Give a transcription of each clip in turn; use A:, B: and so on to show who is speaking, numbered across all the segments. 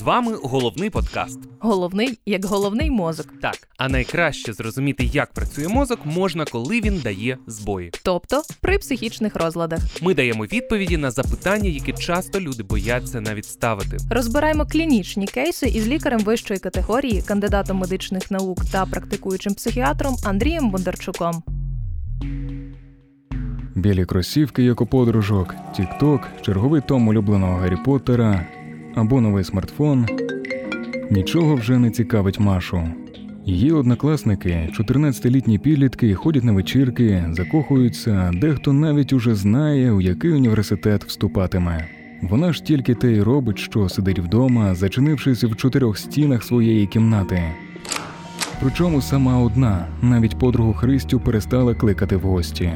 A: З вами головний подкаст.
B: Головний як головний мозок.
A: Так, а найкраще зрозуміти, як працює мозок, можна, коли він дає збої.
B: Тобто при психічних розладах.
A: Ми даємо відповіді на запитання, які часто люди бояться навіть ставити.
B: Розбираємо клінічні кейси із лікарем вищої категорії, кандидатом медичних наук та практикуючим психіатром Андрієм Бондарчуком.
C: Білі кросівки, як у подружок, Тік-Ток, черговий том улюбленого Гаррі Поттера або новий смартфон. Нічого вже не цікавить Машу. Її однокласники, 14-літні підлітки, ходять на вечірки, закохуються, дехто навіть уже знає, у який університет вступатиме. Вона ж тільки те й робить, що сидить вдома, зачинившись в чотирьох стінах своєї кімнати. Причому сама одна, навіть подругу Христю перестала кликати в гості.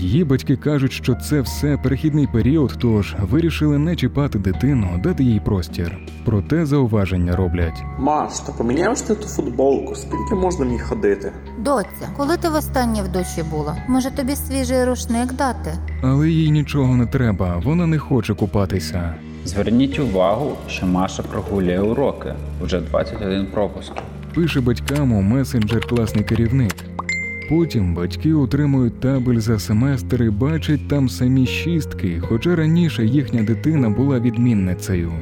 C: Її батьки кажуть, що це все перехідний період, тож вирішили не чіпати дитину, дати їй простір. Проте зауваження роблять.
D: Маш, та поміняєш ти ту футболку, скільки можна мені ходити?
E: Доця, коли ти востаннє в душі була? Може тобі свіжий рушник дати?
C: Але їй нічого не треба, вона не хоче купатися.
F: Зверніть увагу, що Маша прогулює уроки. Вже 21 пропуск.
C: Пише батькам у месенджер класний керівник. Потім батьки отримують табель за семестр і бачать там самі шістки, хоча раніше їхня дитина була відмінницею.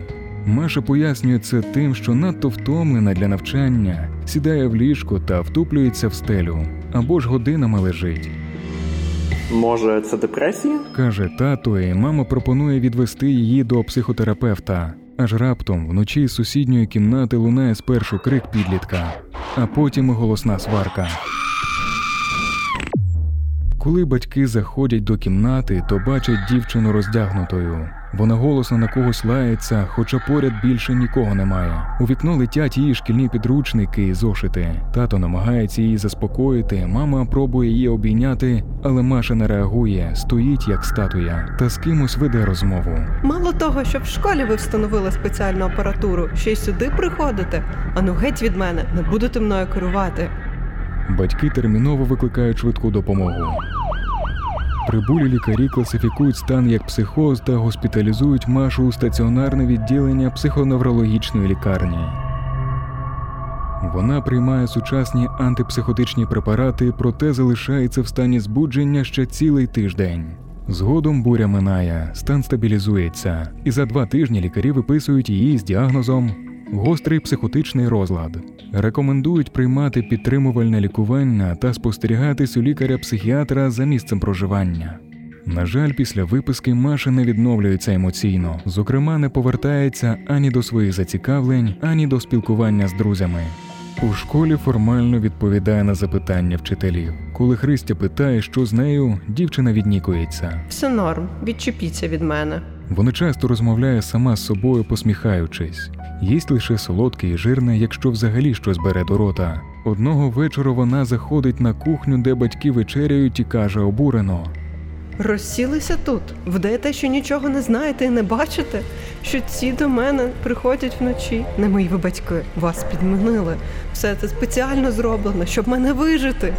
C: Маша пояснює це тим, що надто втомлена для навчання, сідає в ліжко та втуплюється в стелю або ж годинами лежить.
D: Може, це депресія?
C: Каже тато, і мама пропонує відвести її до психотерапевта. Аж раптом вночі з сусідньої кімнати лунає спершу крик підлітка, а потім і голосна сварка. Коли батьки заходять до кімнати, то бачать дівчину роздягнутою. Вона голосно на когось лається, хоча поряд більше нікого немає. У вікно летять її шкільні підручники і зошити. Тато намагається її заспокоїти, мама пробує її обійняти, але Маша не реагує, стоїть як статуя, та з кимось веде розмову.
G: Мало того, що в школі ви встановили спеціальну апаратуру, ще й сюди приходите. Ану геть від мене, не будете мною керувати.
C: Батьки терміново викликають швидку допомогу. Прибулі лікарі класифікують стан як психоз та госпіталізують Машу у стаціонарне відділення психоневрологічної лікарні. Вона приймає сучасні антипсихотичні препарати, проте залишається в стані збудження ще цілий тиждень. Згодом буря минає, стан стабілізується, і за два тижні лікарі виписують її з діагнозом гострий психотичний розлад. Рекомендують приймати підтримувальне лікування та спостерігатись у лікаря-психіатра за місцем проживання. На жаль, після виписки Маша не відновлюється емоційно, зокрема, не повертається ані до своїх зацікавлень, ані до спілкування з друзями. У школі формально відповідає на запитання вчителів. Коли Христя питає, що з нею, дівчина віднікується.
G: Все норм, відчепіться від мене.
C: Вона часто розмовляє сама з собою, посміхаючись. Їсть лише солодке і жирне, якщо взагалі щось бере до рота. Одного вечора вона заходить на кухню, де батьки вечеряють, і каже обурено:
G: Розсілися тут. Вдаєте, що нічого не знаєте і не бачите, що ці до мене приходять вночі. Не мої ви батьки, вас підмінили. Все це спеціально зроблено, щоб мене вижити.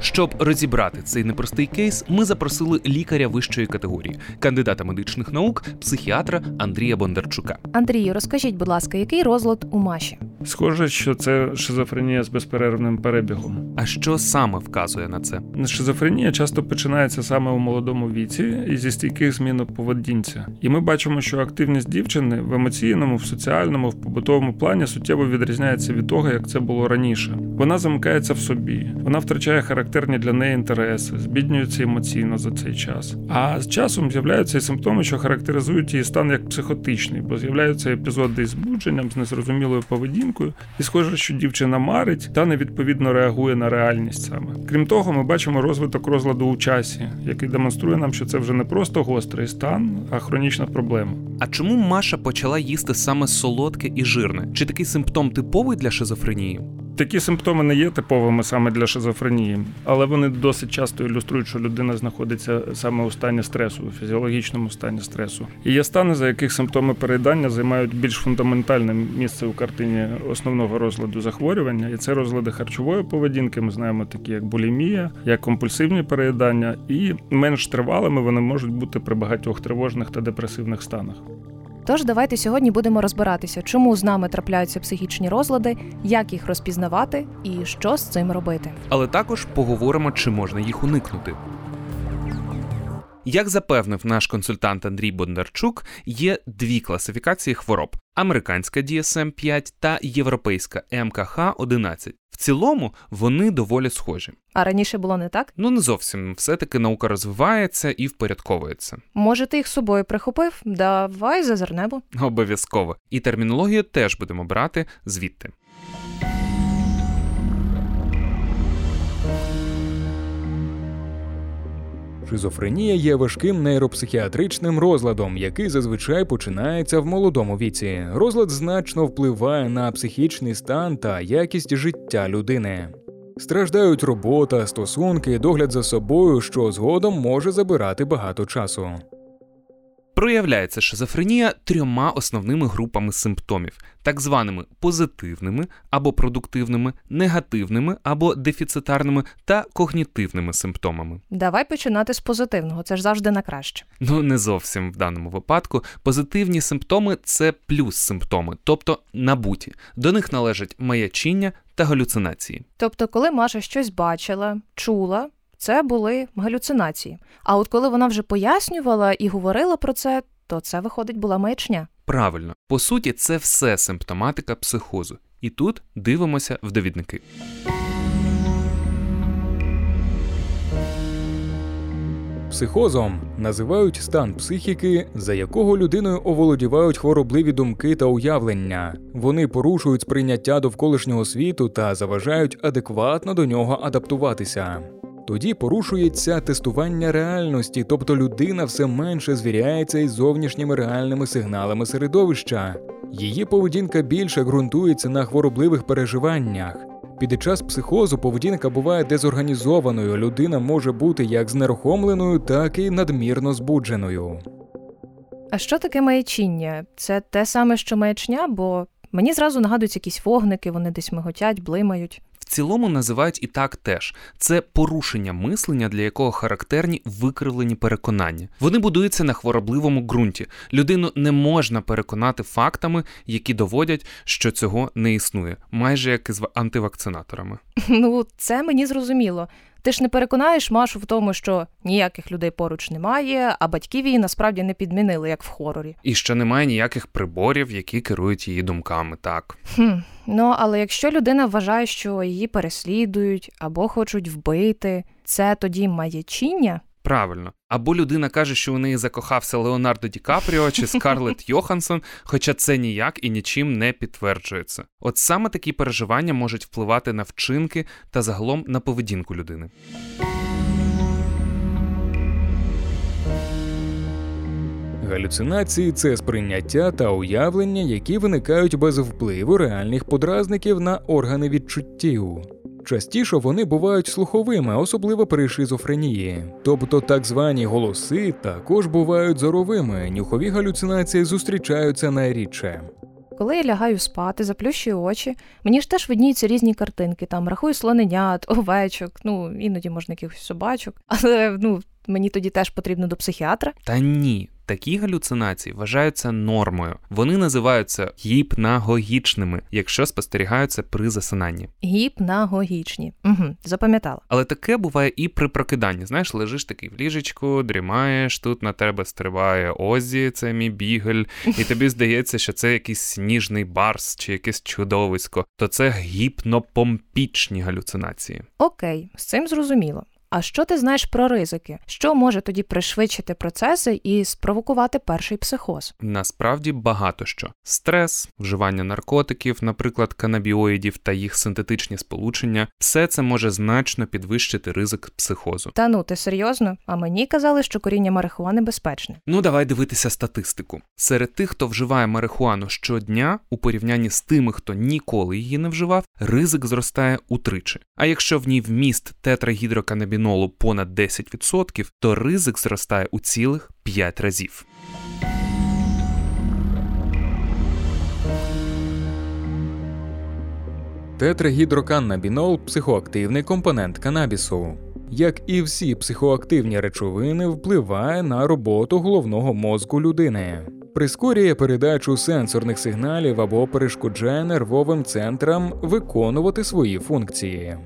A: Щоб розібрати цей непростий кейс, ми запросили лікаря вищої категорії, кандидата медичних наук, психіатра Андрія Бондарчука.
B: Андрію, розкажіть, будь ласка, який розлад у Маші?
H: Схоже, що це шизофренія з безперервним перебігом.
A: А що саме вказує на це?
H: Шизофренія часто починається саме у молодому віці і зі стійких змін у поведінці. І ми бачимо, що активність дівчини в емоційному, в соціальному, в побутовому плані суттєво відрізняється від того, як це було раніше. Вона замикається в собі, вона втрачає характерні для неї інтереси, збіднюється емоційно за цей час. А з часом з'являються і симптоми, що характеризують її стан як психотичний, бо з'являються епізоди із збудженням, з незрозумілою поведінкою, і схоже, що дівчина марить та невідповідно реагує на реальність саме. Крім того, ми бачимо розвиток розладу у часі, який демонструє нам, що це вже не просто гострий стан, а хронічна проблема.
A: А чому Маша почала їсти саме солодке і жирне? Чи такий симптом типовий для шизофренії?
H: Такі симптоми не є типовими саме для шизофренії, але вони досить часто ілюструють, що людина знаходиться саме у стані стресу, у фізіологічному стані стресу. І є стани, за яких симптоми переїдання займають більш фундаментальне місце у картині основного розладу захворювання, і це розлади харчової поведінки. Ми знаємо такі, як булімія, як компульсивні переїдання, і менш тривалими вони можуть бути при багатьох тривожних та депресивних станах.
B: Тож давайте сьогодні будемо розбиратися, чому з нами трапляються психічні розлади, як їх розпізнавати і що з цим робити.
A: Але також поговоримо, чи можна їх уникнути. Як запевнив наш консультант Андрій Бондарчук, є дві класифікації хвороб: американська DSM-5 та європейська МКХ-11. В цілому вони доволі схожі.
B: А раніше було не так?
A: Ну не зовсім все-таки наука розвивається і впорядковується.
B: Може, ти їх з собою прихопив? Давай зазирнемо.
A: Обов'язково. І термінологію теж будемо брати звідти.
C: Шизофренія є важким нейропсихіатричним розладом, який зазвичай починається в молодому віці. Розлад значно впливає на психічний стан та якість життя людини. Страждають робота, стосунки, догляд за собою, що згодом може забирати багато часу.
A: Проявляється шизофренія трьома основними групами симптомів: так званими позитивними або продуктивними, негативними або дефіцитарними та когнітивними симптомами.
B: Давай починати з позитивного, це ж завжди на краще.
A: Ну не зовсім в даному випадку. Позитивні симптоми це плюс симптоми, тобто набуті. До них належать маячіння та галюцинації.
B: Тобто, коли Маша щось бачила, чула, це були галюцинації. А от коли вона вже пояснювала і говорила про це, то це виходить була маячня.
A: Правильно, по суті, це все симптоматика психозу. І тут дивимося в довідники.
C: Психозом називають стан психіки, за якого людиною оволодівають хворобливі думки та уявлення. Вони порушують сприйняття довколишнього світу та заважають адекватно до нього адаптуватися. Тоді порушується тестування реальності, тобто людина все менше звіряється із зовнішніми реальними сигналами середовища. Її поведінка більше ґрунтується на хворобливих переживаннях. Під час психозу поведінка буває дезорганізованою, людина може бути як знерухомленою, так і надмірно збудженою.
B: А що таке маячіння? Це те саме, що маячня, бо мені зразу нагадуються якісь вогники, вони десь миготять, блимають.
A: Цілому називають і так теж це порушення мислення, для якого характерні викривлені переконання. Вони будуються на хворобливому ґрунті. Людину не можна переконати фактами, які доводять, що цього не існує, майже як із антивакцинаторами.
B: Ну, це мені зрозуміло. Ти ж не переконаєш Машу в тому, що ніяких людей поруч немає, а батьків її насправді не підмінили, як в хорорі.
A: І що немає ніяких приборів, які керують її думками. Так
B: Хм. Ну, але якщо людина вважає, що її переслідують або хочуть вбити, це тоді маячіння?
A: Правильно. Або людина каже, що у неї закохався Леонардо Ді Капріо чи Скарлетт Йоханссон, хоча це ніяк і нічим не підтверджується. От саме такі переживання можуть впливати на вчинки та загалом на поведінку людини.
C: Галюцинації це сприйняття та уявлення, які виникають без впливу реальних подразників на органи відчуттів. Частіше вони бувають слуховими, особливо при шизофренії. Тобто так звані голоси також бувають зоровими. Нюхові галюцинації зустрічаються найрідше.
B: Коли я лягаю спати, заплющую очі, мені ж теж видніються різні картинки. Там рахую слоненят, овечок, ну іноді можна якихось собачок. Але ну мені тоді теж потрібно до психіатра.
A: Та ні, такі галюцинації вважаються нормою. Вони називаються гіпнагогічними, якщо спостерігаються при засинанні.
B: Гіпнагогічні. Угу, запам'ятала.
A: Але таке буває і при прокиданні. Знаєш, лежиш такий в ліжечку, дрімаєш, тут на тебе стрибає Озі, це мій бігель, і тобі здається, що це якийсь сніжний барс чи якесь чудовисько. То це гіпнопомпічні галюцинації.
B: Окей, з цим зрозуміло. А що ти знаєш про ризики? Що може тоді пришвидшити процеси і спровокувати перший психоз?
A: Насправді багато що: стрес, вживання наркотиків, наприклад, канабіоїдів та їх синтетичні сполучення, все це може значно підвищити ризик психозу.
B: Та ну ти серйозно? А мені казали, що коріння марихуани безпечне.
A: Ну, давай дивитися статистику. Серед тих, хто вживає марихуану щодня, у порівнянні з тими, хто ніколи її не вживав, ризик зростає утричі. А якщо в ній вміст тетрагідроканабінолу понад 10%, то ризик зростає у цілих 5 разів.
C: Тетрагідроканнабінол психоактивний компонент канабісу. Як і всі психоактивні речовини, впливає на роботу головного мозку людини, прискорює передачу сенсорних сигналів або перешкоджає нервовим центрам виконувати свої функції.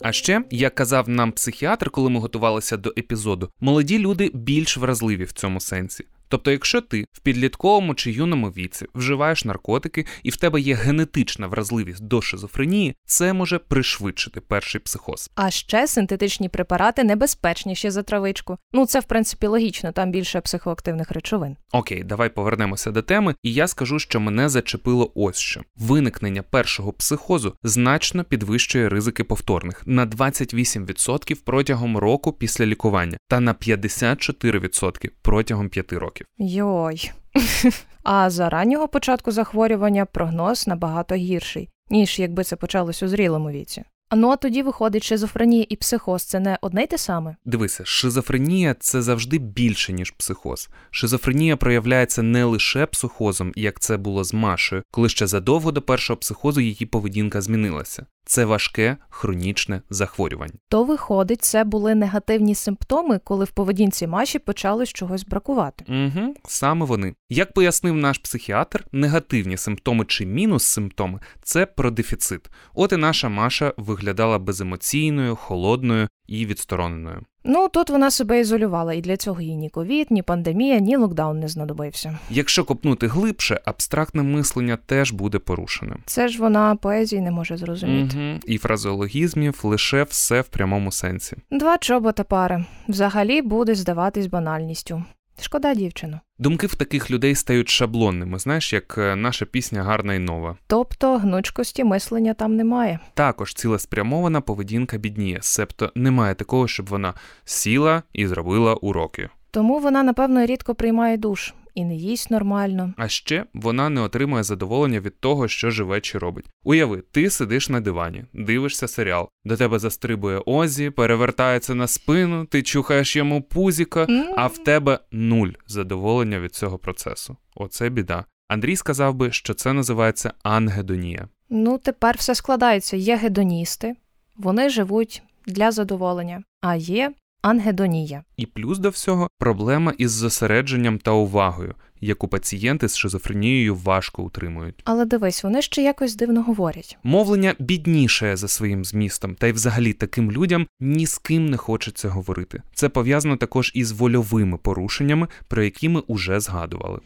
A: А ще, як казав нам психіатр, коли ми готувалися до епізоду, молоді люди більш вразливі в цьому сенсі. Тобто, якщо ти в підлітковому чи юному віці вживаєш наркотики і в тебе є генетична вразливість до шизофренії, це може пришвидшити перший психоз.
B: А ще синтетичні препарати небезпечніші за травичку. Ну це в принципі логічно, там більше психоактивних речовин.
A: Окей, давай повернемося до теми, і я скажу, що мене зачепило ось що: виникнення першого психозу значно підвищує ризики повторних на 28% протягом року після лікування та на 54% протягом 5 років.
B: Йой. А за раннього початку захворювання прогноз набагато гірший, ніж якби це почалось у зрілому віці. А ну а тоді виходить, шизофренія і психоз це не одне й те саме.
A: Дивися, шизофренія це завжди більше, ніж психоз. Шизофренія проявляється не лише психозом, як це було з Машею, коли ще задовго до першого психозу її поведінка змінилася. Це важке хронічне захворювання.
B: То виходить, це були негативні симптоми, коли в поведінці Маші почало чогось бракувати.
A: Угу, саме вони. Як пояснив наш психіатр, негативні симптоми чи мінус симптоми це про дефіцит. От і наша Маша виглядала беземоційною, холодною і відстороненою.
B: Ну тут вона себе ізолювала, і для цього їй ні ковід, ні пандемія, ні локдаун не знадобився.
A: Якщо копнути глибше, абстрактне мислення теж буде порушене.
B: Це ж вона поезії не може зрозуміти.
A: Угу. І фразеологізмів лише все в прямому сенсі.
B: Два чобота пари. Взагалі буде здаватись банальністю. Шкода дівчину.
A: Думки в таких людей стають шаблонними, знаєш, як е, наша пісня гарна і нова.
B: Тобто гнучкості мислення там немає.
A: Також цілеспрямована поведінка бідніє, себто немає такого, щоб вона сіла і зробила уроки.
B: Тому вона, напевно, рідко приймає душ і не їсть нормально.
A: А ще вона не отримує задоволення від того, що живе чи робить. Уяви, ти сидиш на дивані, дивишся серіал, до тебе застрибує Озі, перевертається на спину, ти чухаєш йому пузіка, а в тебе нуль задоволення від цього процесу. Оце біда. Андрій сказав би, що це називається ангедонія.
B: Ну, тепер все складається. Є гедоністи, вони живуть для задоволення, а є ангедонія.
A: І плюс до всього проблема із зосередженням та увагою, яку пацієнти з шизофренією важко утримують.
B: Але дивись, вони ще якось дивно говорять.
A: Мовлення біднішає за своїм змістом, та й взагалі таким людям ні з ким не хочеться говорити. Це пов'язано також із вольовими порушеннями, про які ми уже згадували.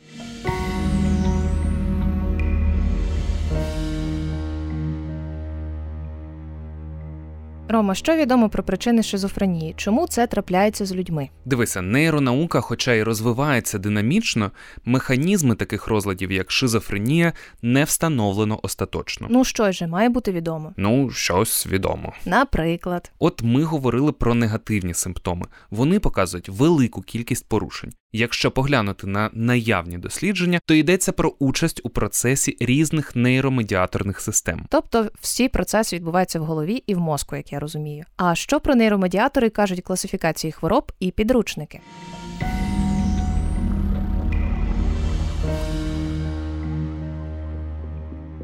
B: Рома, що відомо про причини шизофренії? Чому це трапляється з людьми?
A: Дивися, нейронаука, хоча й розвивається динамічно, механізми таких розладів, як шизофренія, не встановлено остаточно.
B: Ну що ж, має бути відомо.
A: Ну, щось відомо.
B: Наприклад,
A: От ми говорили про негативні симптоми. Вони показують велику кількість порушень. Якщо поглянути на наявні дослідження, то йдеться про участь у процесі різних нейромедіаторних систем.
B: тобто всі процеси відбуваються в голові і в мозку, як я розумію. А що про нейромедіатори кажуть класифікації хвороб і підручники?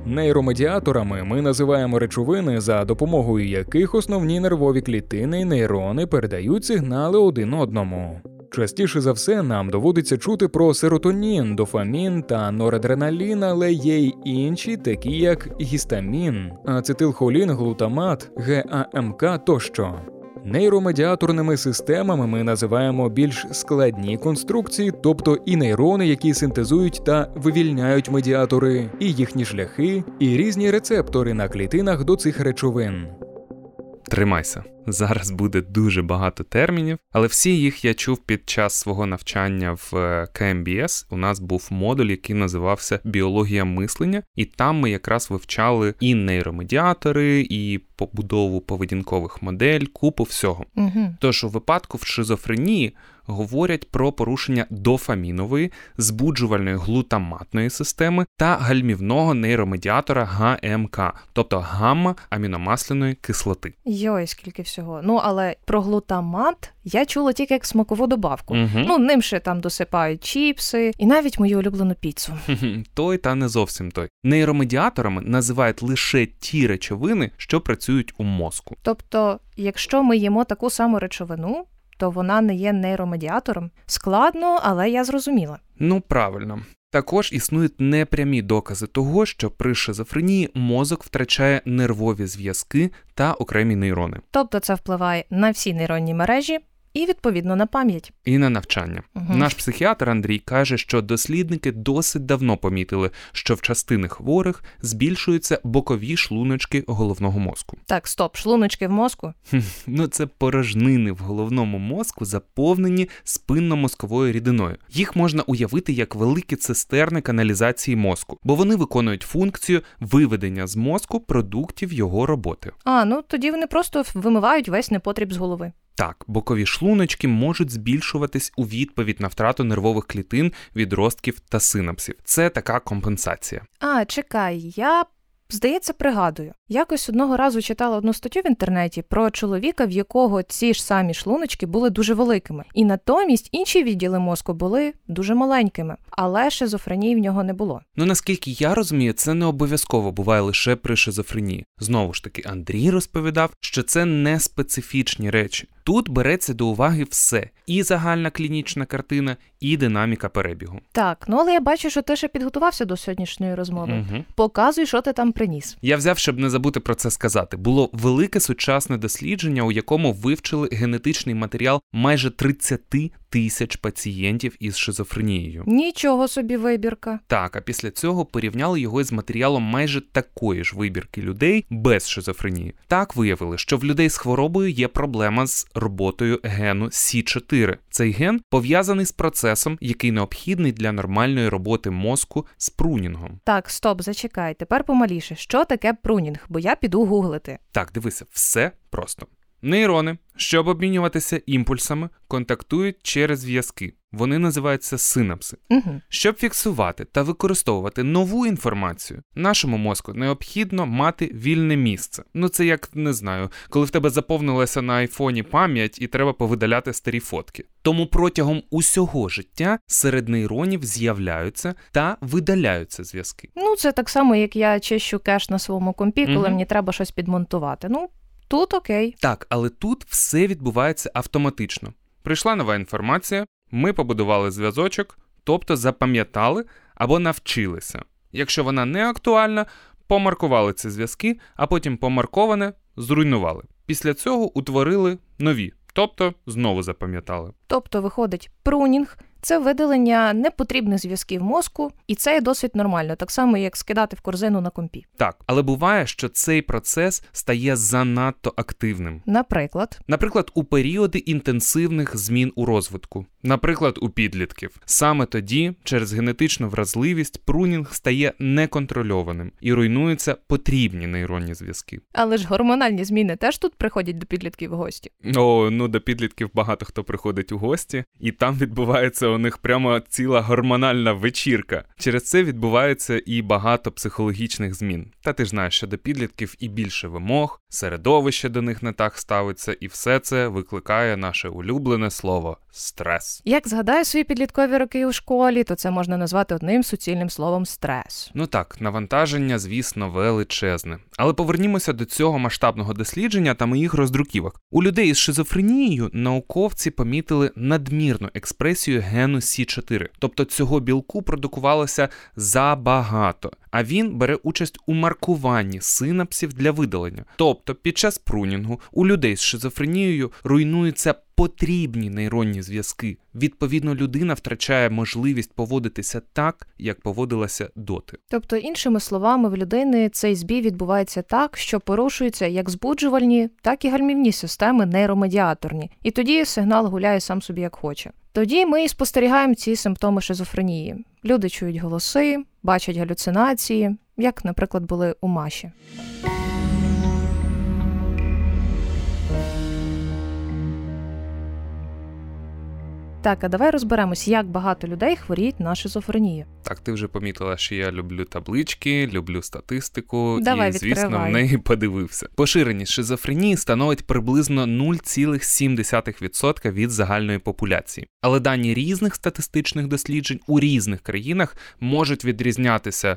C: Нейромедіаторами ми називаємо речовини, за допомогою яких основні нервові клітини і нейрони передають сигнали один одному. Частіше за все нам доводиться чути про серотонін, дофамін та норадреналін, але є й інші, такі як гістамін, ацетилхолін, глутамат, ГАМК тощо. Нейромедіаторними системами ми називаємо більш складні конструкції, тобто і нейрони, які синтезують та вивільняють медіатори, і їхні шляхи, і різні рецептори на клітинах до цих речовин.
A: Тримайся. Зараз буде дуже багато термінів, але всі їх я чув під час свого навчання в е, КМБС. У нас був модуль, який називався Біологія мислення, і там ми якраз вивчали і нейромедіатори, і побудову поведінкових модель, купу всього.
B: Угу.
A: Тож у випадку в шизофренії говорять про порушення дофамінової, збуджувальної глутаматної системи та гальмівного нейромедіатора ГМК, тобто гамма-аміномасляної кислоти.
B: Йой, скільки всього. Ну, але про глутамат я чула тільки як смакову добавку.
A: Угу.
B: Ну, ним ще там досипають чіпси і навіть мою улюблену піцу.
A: той та не зовсім той. Нейромедіаторами називають лише ті речовини, що працюють у мозку.
B: Тобто, якщо ми їмо таку саму речовину, то вона не є нейромедіатором. Складно, але я зрозуміла.
A: Ну правильно. Також існують непрямі докази того, що при шизофренії мозок втрачає нервові зв'язки та окремі нейрони
B: Тобто це впливає на всі нейронні мережі і відповідно на пам'ять.
A: і на навчання.
B: Мгм.
A: Наш психіатр Андрій каже, що дослідники досить давно помітили, що в частини хворих збільшуються бокові шлуночки головного мозку.
B: Так, стоп, шлуночки в мозку.
A: Ну, це порожнини в головному мозку, заповнені спинномозковою рідиною. Їх можна уявити як великі цистерни каналізації мозку, бо вони виконують функцію виведення з мозку продуктів його роботи.
B: А, ну тоді вони просто вимивають весь непотріб з голови.
A: Так, бокові шлуночки можуть збільшуватись у відповідь на втрату нервових клітин, відростків та синапсів. Це така компенсація.
B: А, чекай, я. Здається, пригадую. Якось одного разу читала одну статтю в інтернеті про чоловіка, в якого ці ж самі шлуночки були дуже великими, і натомість інші відділи мозку були дуже маленькими, але шизофренії в нього не було.
A: Ну наскільки я розумію, це не обов'язково буває лише при шизофренії. Знову ж таки, Андрій розповідав, що це не специфічні речі. Тут береться до уваги все: і загальна клінічна картина, і динаміка перебігу.
B: Так, ну але я бачу, що ти ще підготувався до сьогоднішньої розмови.
A: Угу.
B: Показуй, що ти там приніс.
A: Я взяв, щоб не забути про це сказати. Було велике сучасне дослідження, у якому вивчили генетичний матеріал майже 30 тисяч пацієнтів із шизофренією.
B: Нічого собі вибірка.
A: Так, а після цього порівняли його з матеріалом майже такої ж вибірки людей без шизофренії. Так виявили, що в людей з хворобою є проблема з роботою гену С4. Цей ген пов'язаний з процесом, який необхідний для нормальної роботи мозку з прунінгом.
B: Так, стоп, зачекай. Тепер помаліше. Що таке прунінг? Бо я піду гуглити.
A: Так, дивися, все просто. Нейрони, щоб обмінюватися імпульсами, контактують через зв'язки. Вони називаються синапси.
B: Угу.
A: Щоб фіксувати та використовувати нову інформацію, нашому мозку необхідно мати вільне місце. Ну це як не знаю, коли в тебе заповнилася на айфоні пам'ять і треба повидаляти старі фотки. Тому протягом усього життя серед нейронів з'являються та видаляються зв'язки.
B: Ну, це так само, як я чищу кеш на своєму компі, коли
A: Мгм.
B: мені треба щось підмонтувати. Ну, тут окей.
A: Так, але тут все відбувається автоматично. Прийшла нова інформація, ми побудували зв'язочок, тобто запам'ятали або навчилися. Якщо вона не актуальна, помаркували ці зв'язки, а потім помарковане зруйнували. Після цього утворили нові, тобто знову запам'ятали.
B: Тобто, виходить, прунінг це видалення непотрібних зв'язків мозку, і це є досить нормально, так само, як скидати в корзину на компі.
A: Так, але буває, що цей процес стає занадто активним.
B: Наприклад,
A: Наприклад, у періоди інтенсивних змін у розвитку, наприклад, у підлітків. Саме тоді, через генетичну вразливість, прунінг стає неконтрольованим і руйнуються потрібні нейронні зв'язки.
B: але ж гормональні зміни теж тут приходять до підлітків в гості.
A: О, ну до підлітків багато хто приходить у гості, і там відбувається у них прямо ціла гормональна вечірка. Через це відбувається і багато психологічних змін. Та ти ж знаєш, що до підлітків і більше вимог, середовище до них не так ставиться, і все це викликає наше улюблене слово стрес.
B: Як згадаю свої підліткові роки у школі, то це можна назвати одним суцільним словом стрес.
A: Ну так, навантаження, звісно, величезне. Але повернімося до цього масштабного дослідження та моїх роздруківок. У людей із шизофренією науковці помітили надмірну експресію гену С4, тобто цього білку продукувалося забагато. А він бере участь у маркуванні синапсів для видалення. Тобто, під час прунінгу у людей з шизофренією руйнуються потрібні нейронні зв'язки. Відповідно, людина втрачає можливість поводитися так, як поводилася доти.
B: Тобто, іншими словами, в людини цей збій відбувається так, що порушуються як збуджувальні, так і гальмівні системи нейромедіаторні, і тоді сигнал гуляє сам собі як хоче. Тоді ми і спостерігаємо ці симптоми шизофренії. Люди чують голоси, бачать галюцинації, як, наприклад, були у Маші. Так, а давай розберемось, як багато людей хворіють на шизофренію.
A: Так, ти вже помітила, що я люблю таблички, люблю статистику
B: Давай,
A: і, звісно,
B: відкривай.
A: в неї подивився. Поширеність шизофренії становить приблизно 0,7% від загальної популяції. Але дані різних статистичних досліджень у різних країнах можуть відрізнятися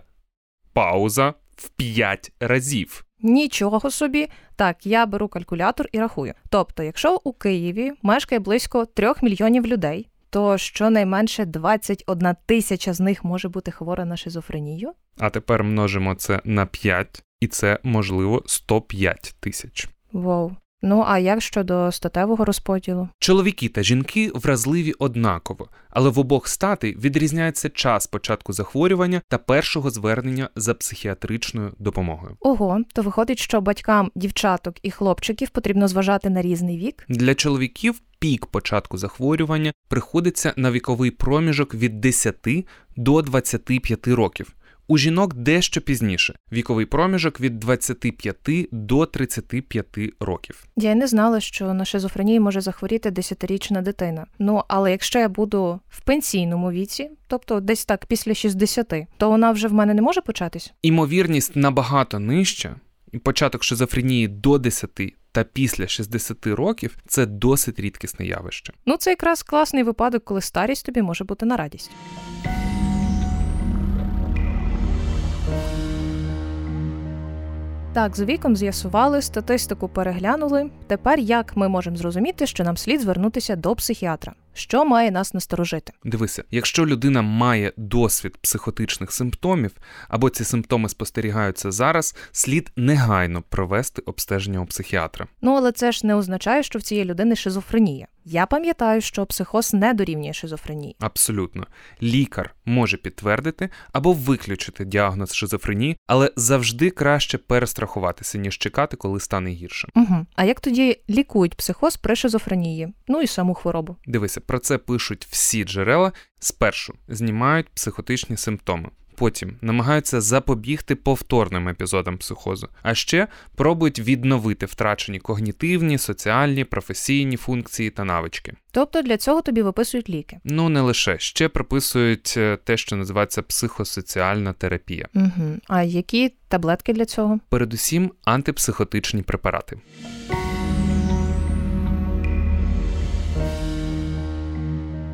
A: пауза в 5 разів.
B: Нічого собі. Так, я беру калькулятор і рахую. Тобто, якщо у Києві мешкає близько 3 мільйонів людей, то щонайменше 21 тисяча з них може бути хвора на шизофренію.
A: А тепер множимо це на 5, і це можливо 105 тисяч.
B: Вау. Ну а як щодо статевого розподілу?
A: Чоловіки та жінки вразливі однаково, але в обох стати відрізняється час початку захворювання та першого звернення за психіатричною допомогою.
B: Ого, то виходить, що батькам дівчаток і хлопчиків потрібно зважати на різний вік.
A: Для чоловіків пік початку захворювання приходиться на віковий проміжок від 10 до 25 років. У жінок дещо пізніше віковий проміжок від 25 до 35 років.
B: Я й не знала, що на шизофренії може захворіти десятирічна дитина. Ну але якщо я буду в пенсійному віці, тобто десь так після 60, то вона вже в мене не може початись.
A: Імовірність набагато нижча, і початок шизофренії до 10 та після 60 років це досить рідкісне явище.
B: Ну це якраз класний випадок, коли старість тобі може бути на радість. Так, з віком з'ясували, статистику переглянули. Тепер як ми можемо зрозуміти, що нам слід звернутися до психіатра? Що має нас насторожити?
A: Дивися, якщо людина має досвід психотичних симптомів, або ці симптоми спостерігаються зараз, слід негайно провести обстеження у психіатра.
B: Ну але це ж не означає, що в цієї людини шизофренія. Я пам'ятаю, що психоз не дорівнює шизофренії.
A: Абсолютно, лікар може підтвердити або виключити діагноз шизофренії, але завжди краще перестрахуватися, ніж чекати, коли стане гірше.
B: Угу. А як тоді лікують психоз при шизофренії? Ну і саму хворобу.
A: Дивися, про це пишуть всі джерела. Спершу знімають психотичні симптоми. Потім намагаються запобігти повторним епізодам психозу, а ще пробують відновити втрачені когнітивні, соціальні, професійні функції та навички.
B: Тобто для цього тобі виписують ліки.
A: Ну не лише ще прописують е, те, що називається психосоціальна терапія.
B: Угу. А які таблетки для цього?
A: Передусім антипсихотичні препарати.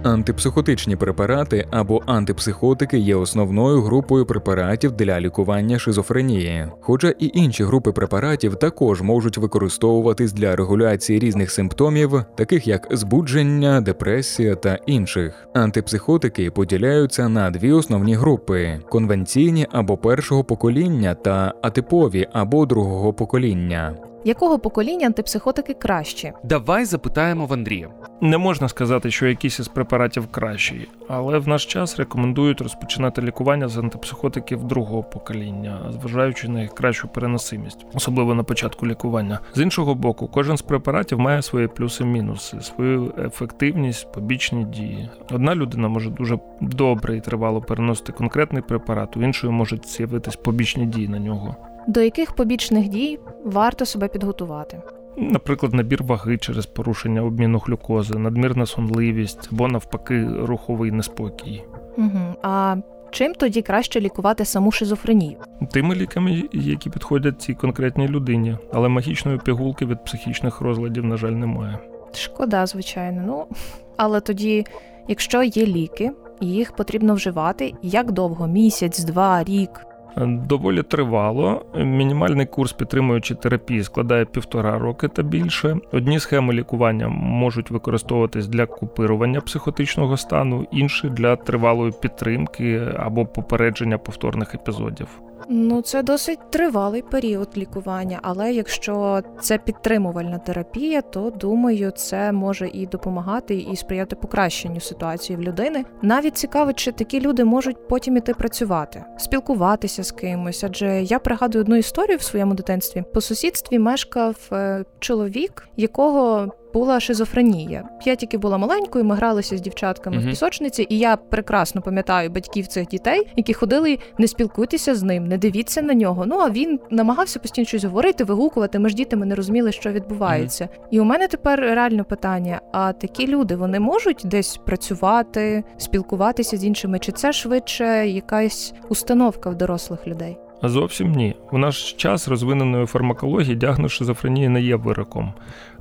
C: Антипсихотичні препарати або антипсихотики є основною групою препаратів для лікування шизофренії. Хоча і інші групи препаратів також можуть використовуватись для регуляції різних симптомів, таких як збудження, депресія та інших. Антипсихотики поділяються на дві основні групи: конвенційні або першого покоління та атипові або другого покоління.
B: Якого покоління антипсихотики кращі?
A: Давай запитаємо в Андрія.
H: Не можна сказати, що якийсь із препаратів кращий, але в наш час рекомендують розпочинати лікування з антипсихотиків другого покоління, зважаючи на їх кращу переносимість, особливо на початку лікування. З іншого боку, кожен з препаратів має свої плюси-мінуси, свою ефективність, побічні дії. Одна людина може дуже добре і тривало переносити конкретний препарат, у іншої можуть з'явитись побічні дії на нього.
B: До яких побічних дій варто себе підготувати?
H: Наприклад, набір ваги через порушення обміну глюкози, надмірна сонливість або навпаки руховий неспокій.
B: Угу. А чим тоді краще лікувати саму шизофренію?
H: Тими ліками, які підходять цій конкретній людині, але магічної пігулки від психічних розладів, на жаль, немає.
B: Шкода, звичайно. Ну але тоді, якщо є ліки, їх потрібно вживати як довго? Місяць, два, рік.
H: Доволі тривало. Мінімальний курс підтримуючої терапії складає півтора роки та більше. Одні схеми лікування можуть використовуватись для купирування психотичного стану, інші для тривалої підтримки або попередження повторних епізодів.
B: Ну, це досить тривалий період лікування, але якщо це підтримувальна терапія, то думаю, це може і допомагати, і сприяти покращенню ситуації в людини. Навіть цікаво, чи такі люди можуть потім іти працювати, спілкуватися з кимось. Адже я пригадую одну історію в своєму дитинстві. По сусідстві мешкав е, чоловік, якого була шизофренія. Я тільки була маленькою, ми гралися з дівчатками
A: Мгм.
B: в пісочниці, і я прекрасно пам'ятаю батьків цих дітей, які ходили, не спілкуйтеся з ним, не дивіться на нього. Ну а він намагався постійно щось говорити, вигукувати. Ми ж діти ми не розуміли, що відбувається. І у мене тепер реально питання: а такі люди вони можуть десь працювати, спілкуватися з іншими? Чи це швидше якась установка в дорослих людей?
H: А зовсім ні. У наш час розвиненої фармакології діагноз шизофренії не є вироком.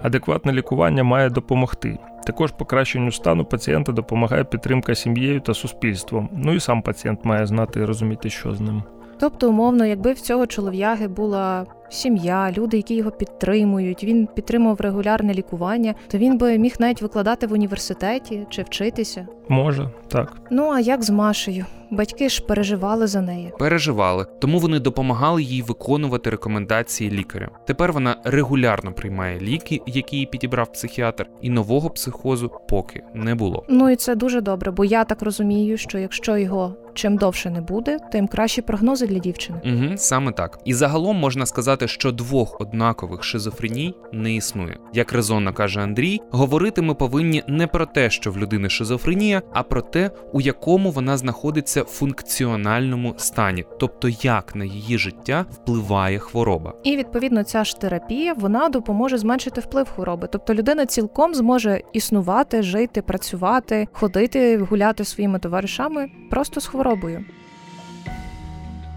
H: Адекватне лікування має допомогти. Також покращенню стану пацієнта допомагає підтримка сім'єю та суспільством. Ну і сам пацієнт має знати і розуміти, що з ним.
B: Тобто, умовно, якби в цього чолов'яги була сім'я, люди, які його підтримують, він підтримував регулярне лікування, то він би міг навіть викладати в університеті чи вчитися.
H: Може, так.
B: Ну а як з Машею? Батьки ж переживали за неї.
A: Переживали, тому вони допомагали їй виконувати рекомендації лікаря. Тепер вона регулярно приймає ліки, які їй підібрав психіатр, і нового психозу поки не було.
B: Ну і це дуже добре, бо я так розумію, що якщо його чим довше не буде, тим кращі прогнози для дівчини.
A: Угу, саме так. І загалом можна сказати, що двох однакових шизофреній не існує. Як резонно каже Андрій, говорити ми повинні не про те, що в людини шизофренія, а про те, у якому вона знаходиться в функціональному стані, тобто як на її життя впливає хвороба.
B: І відповідно ця ж терапія вона допоможе зменшити вплив хвороби. Тобто людина цілком зможе існувати, жити, працювати, ходити, гуляти своїми товаришами просто з хворобою.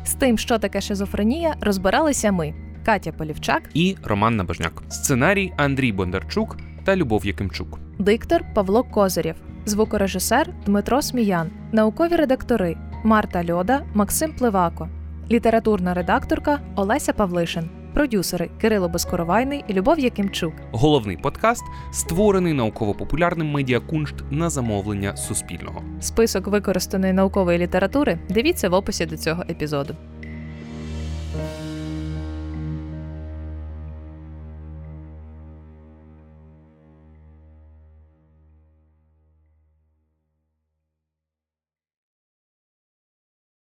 B: З тим, що таке шизофренія, розбиралися ми. Катя Полівчак,
A: І Роман Набожняк. Сценарій Андрій Бондарчук та Любов Якимчук.
B: диктор Павло Козирєв, звукорежисер Дмитро Сміян, наукові редактори Марта Льода, Максим Пливако, літературна редакторка Олеся Павлишин, продюсери Кирило Безкоровайний і Любов Якимчук.
A: Головний подкаст створений науково-популярним медіакуншт на замовлення Суспільного.
B: Список використаної наукової літератури дивіться в описі до цього епізоду.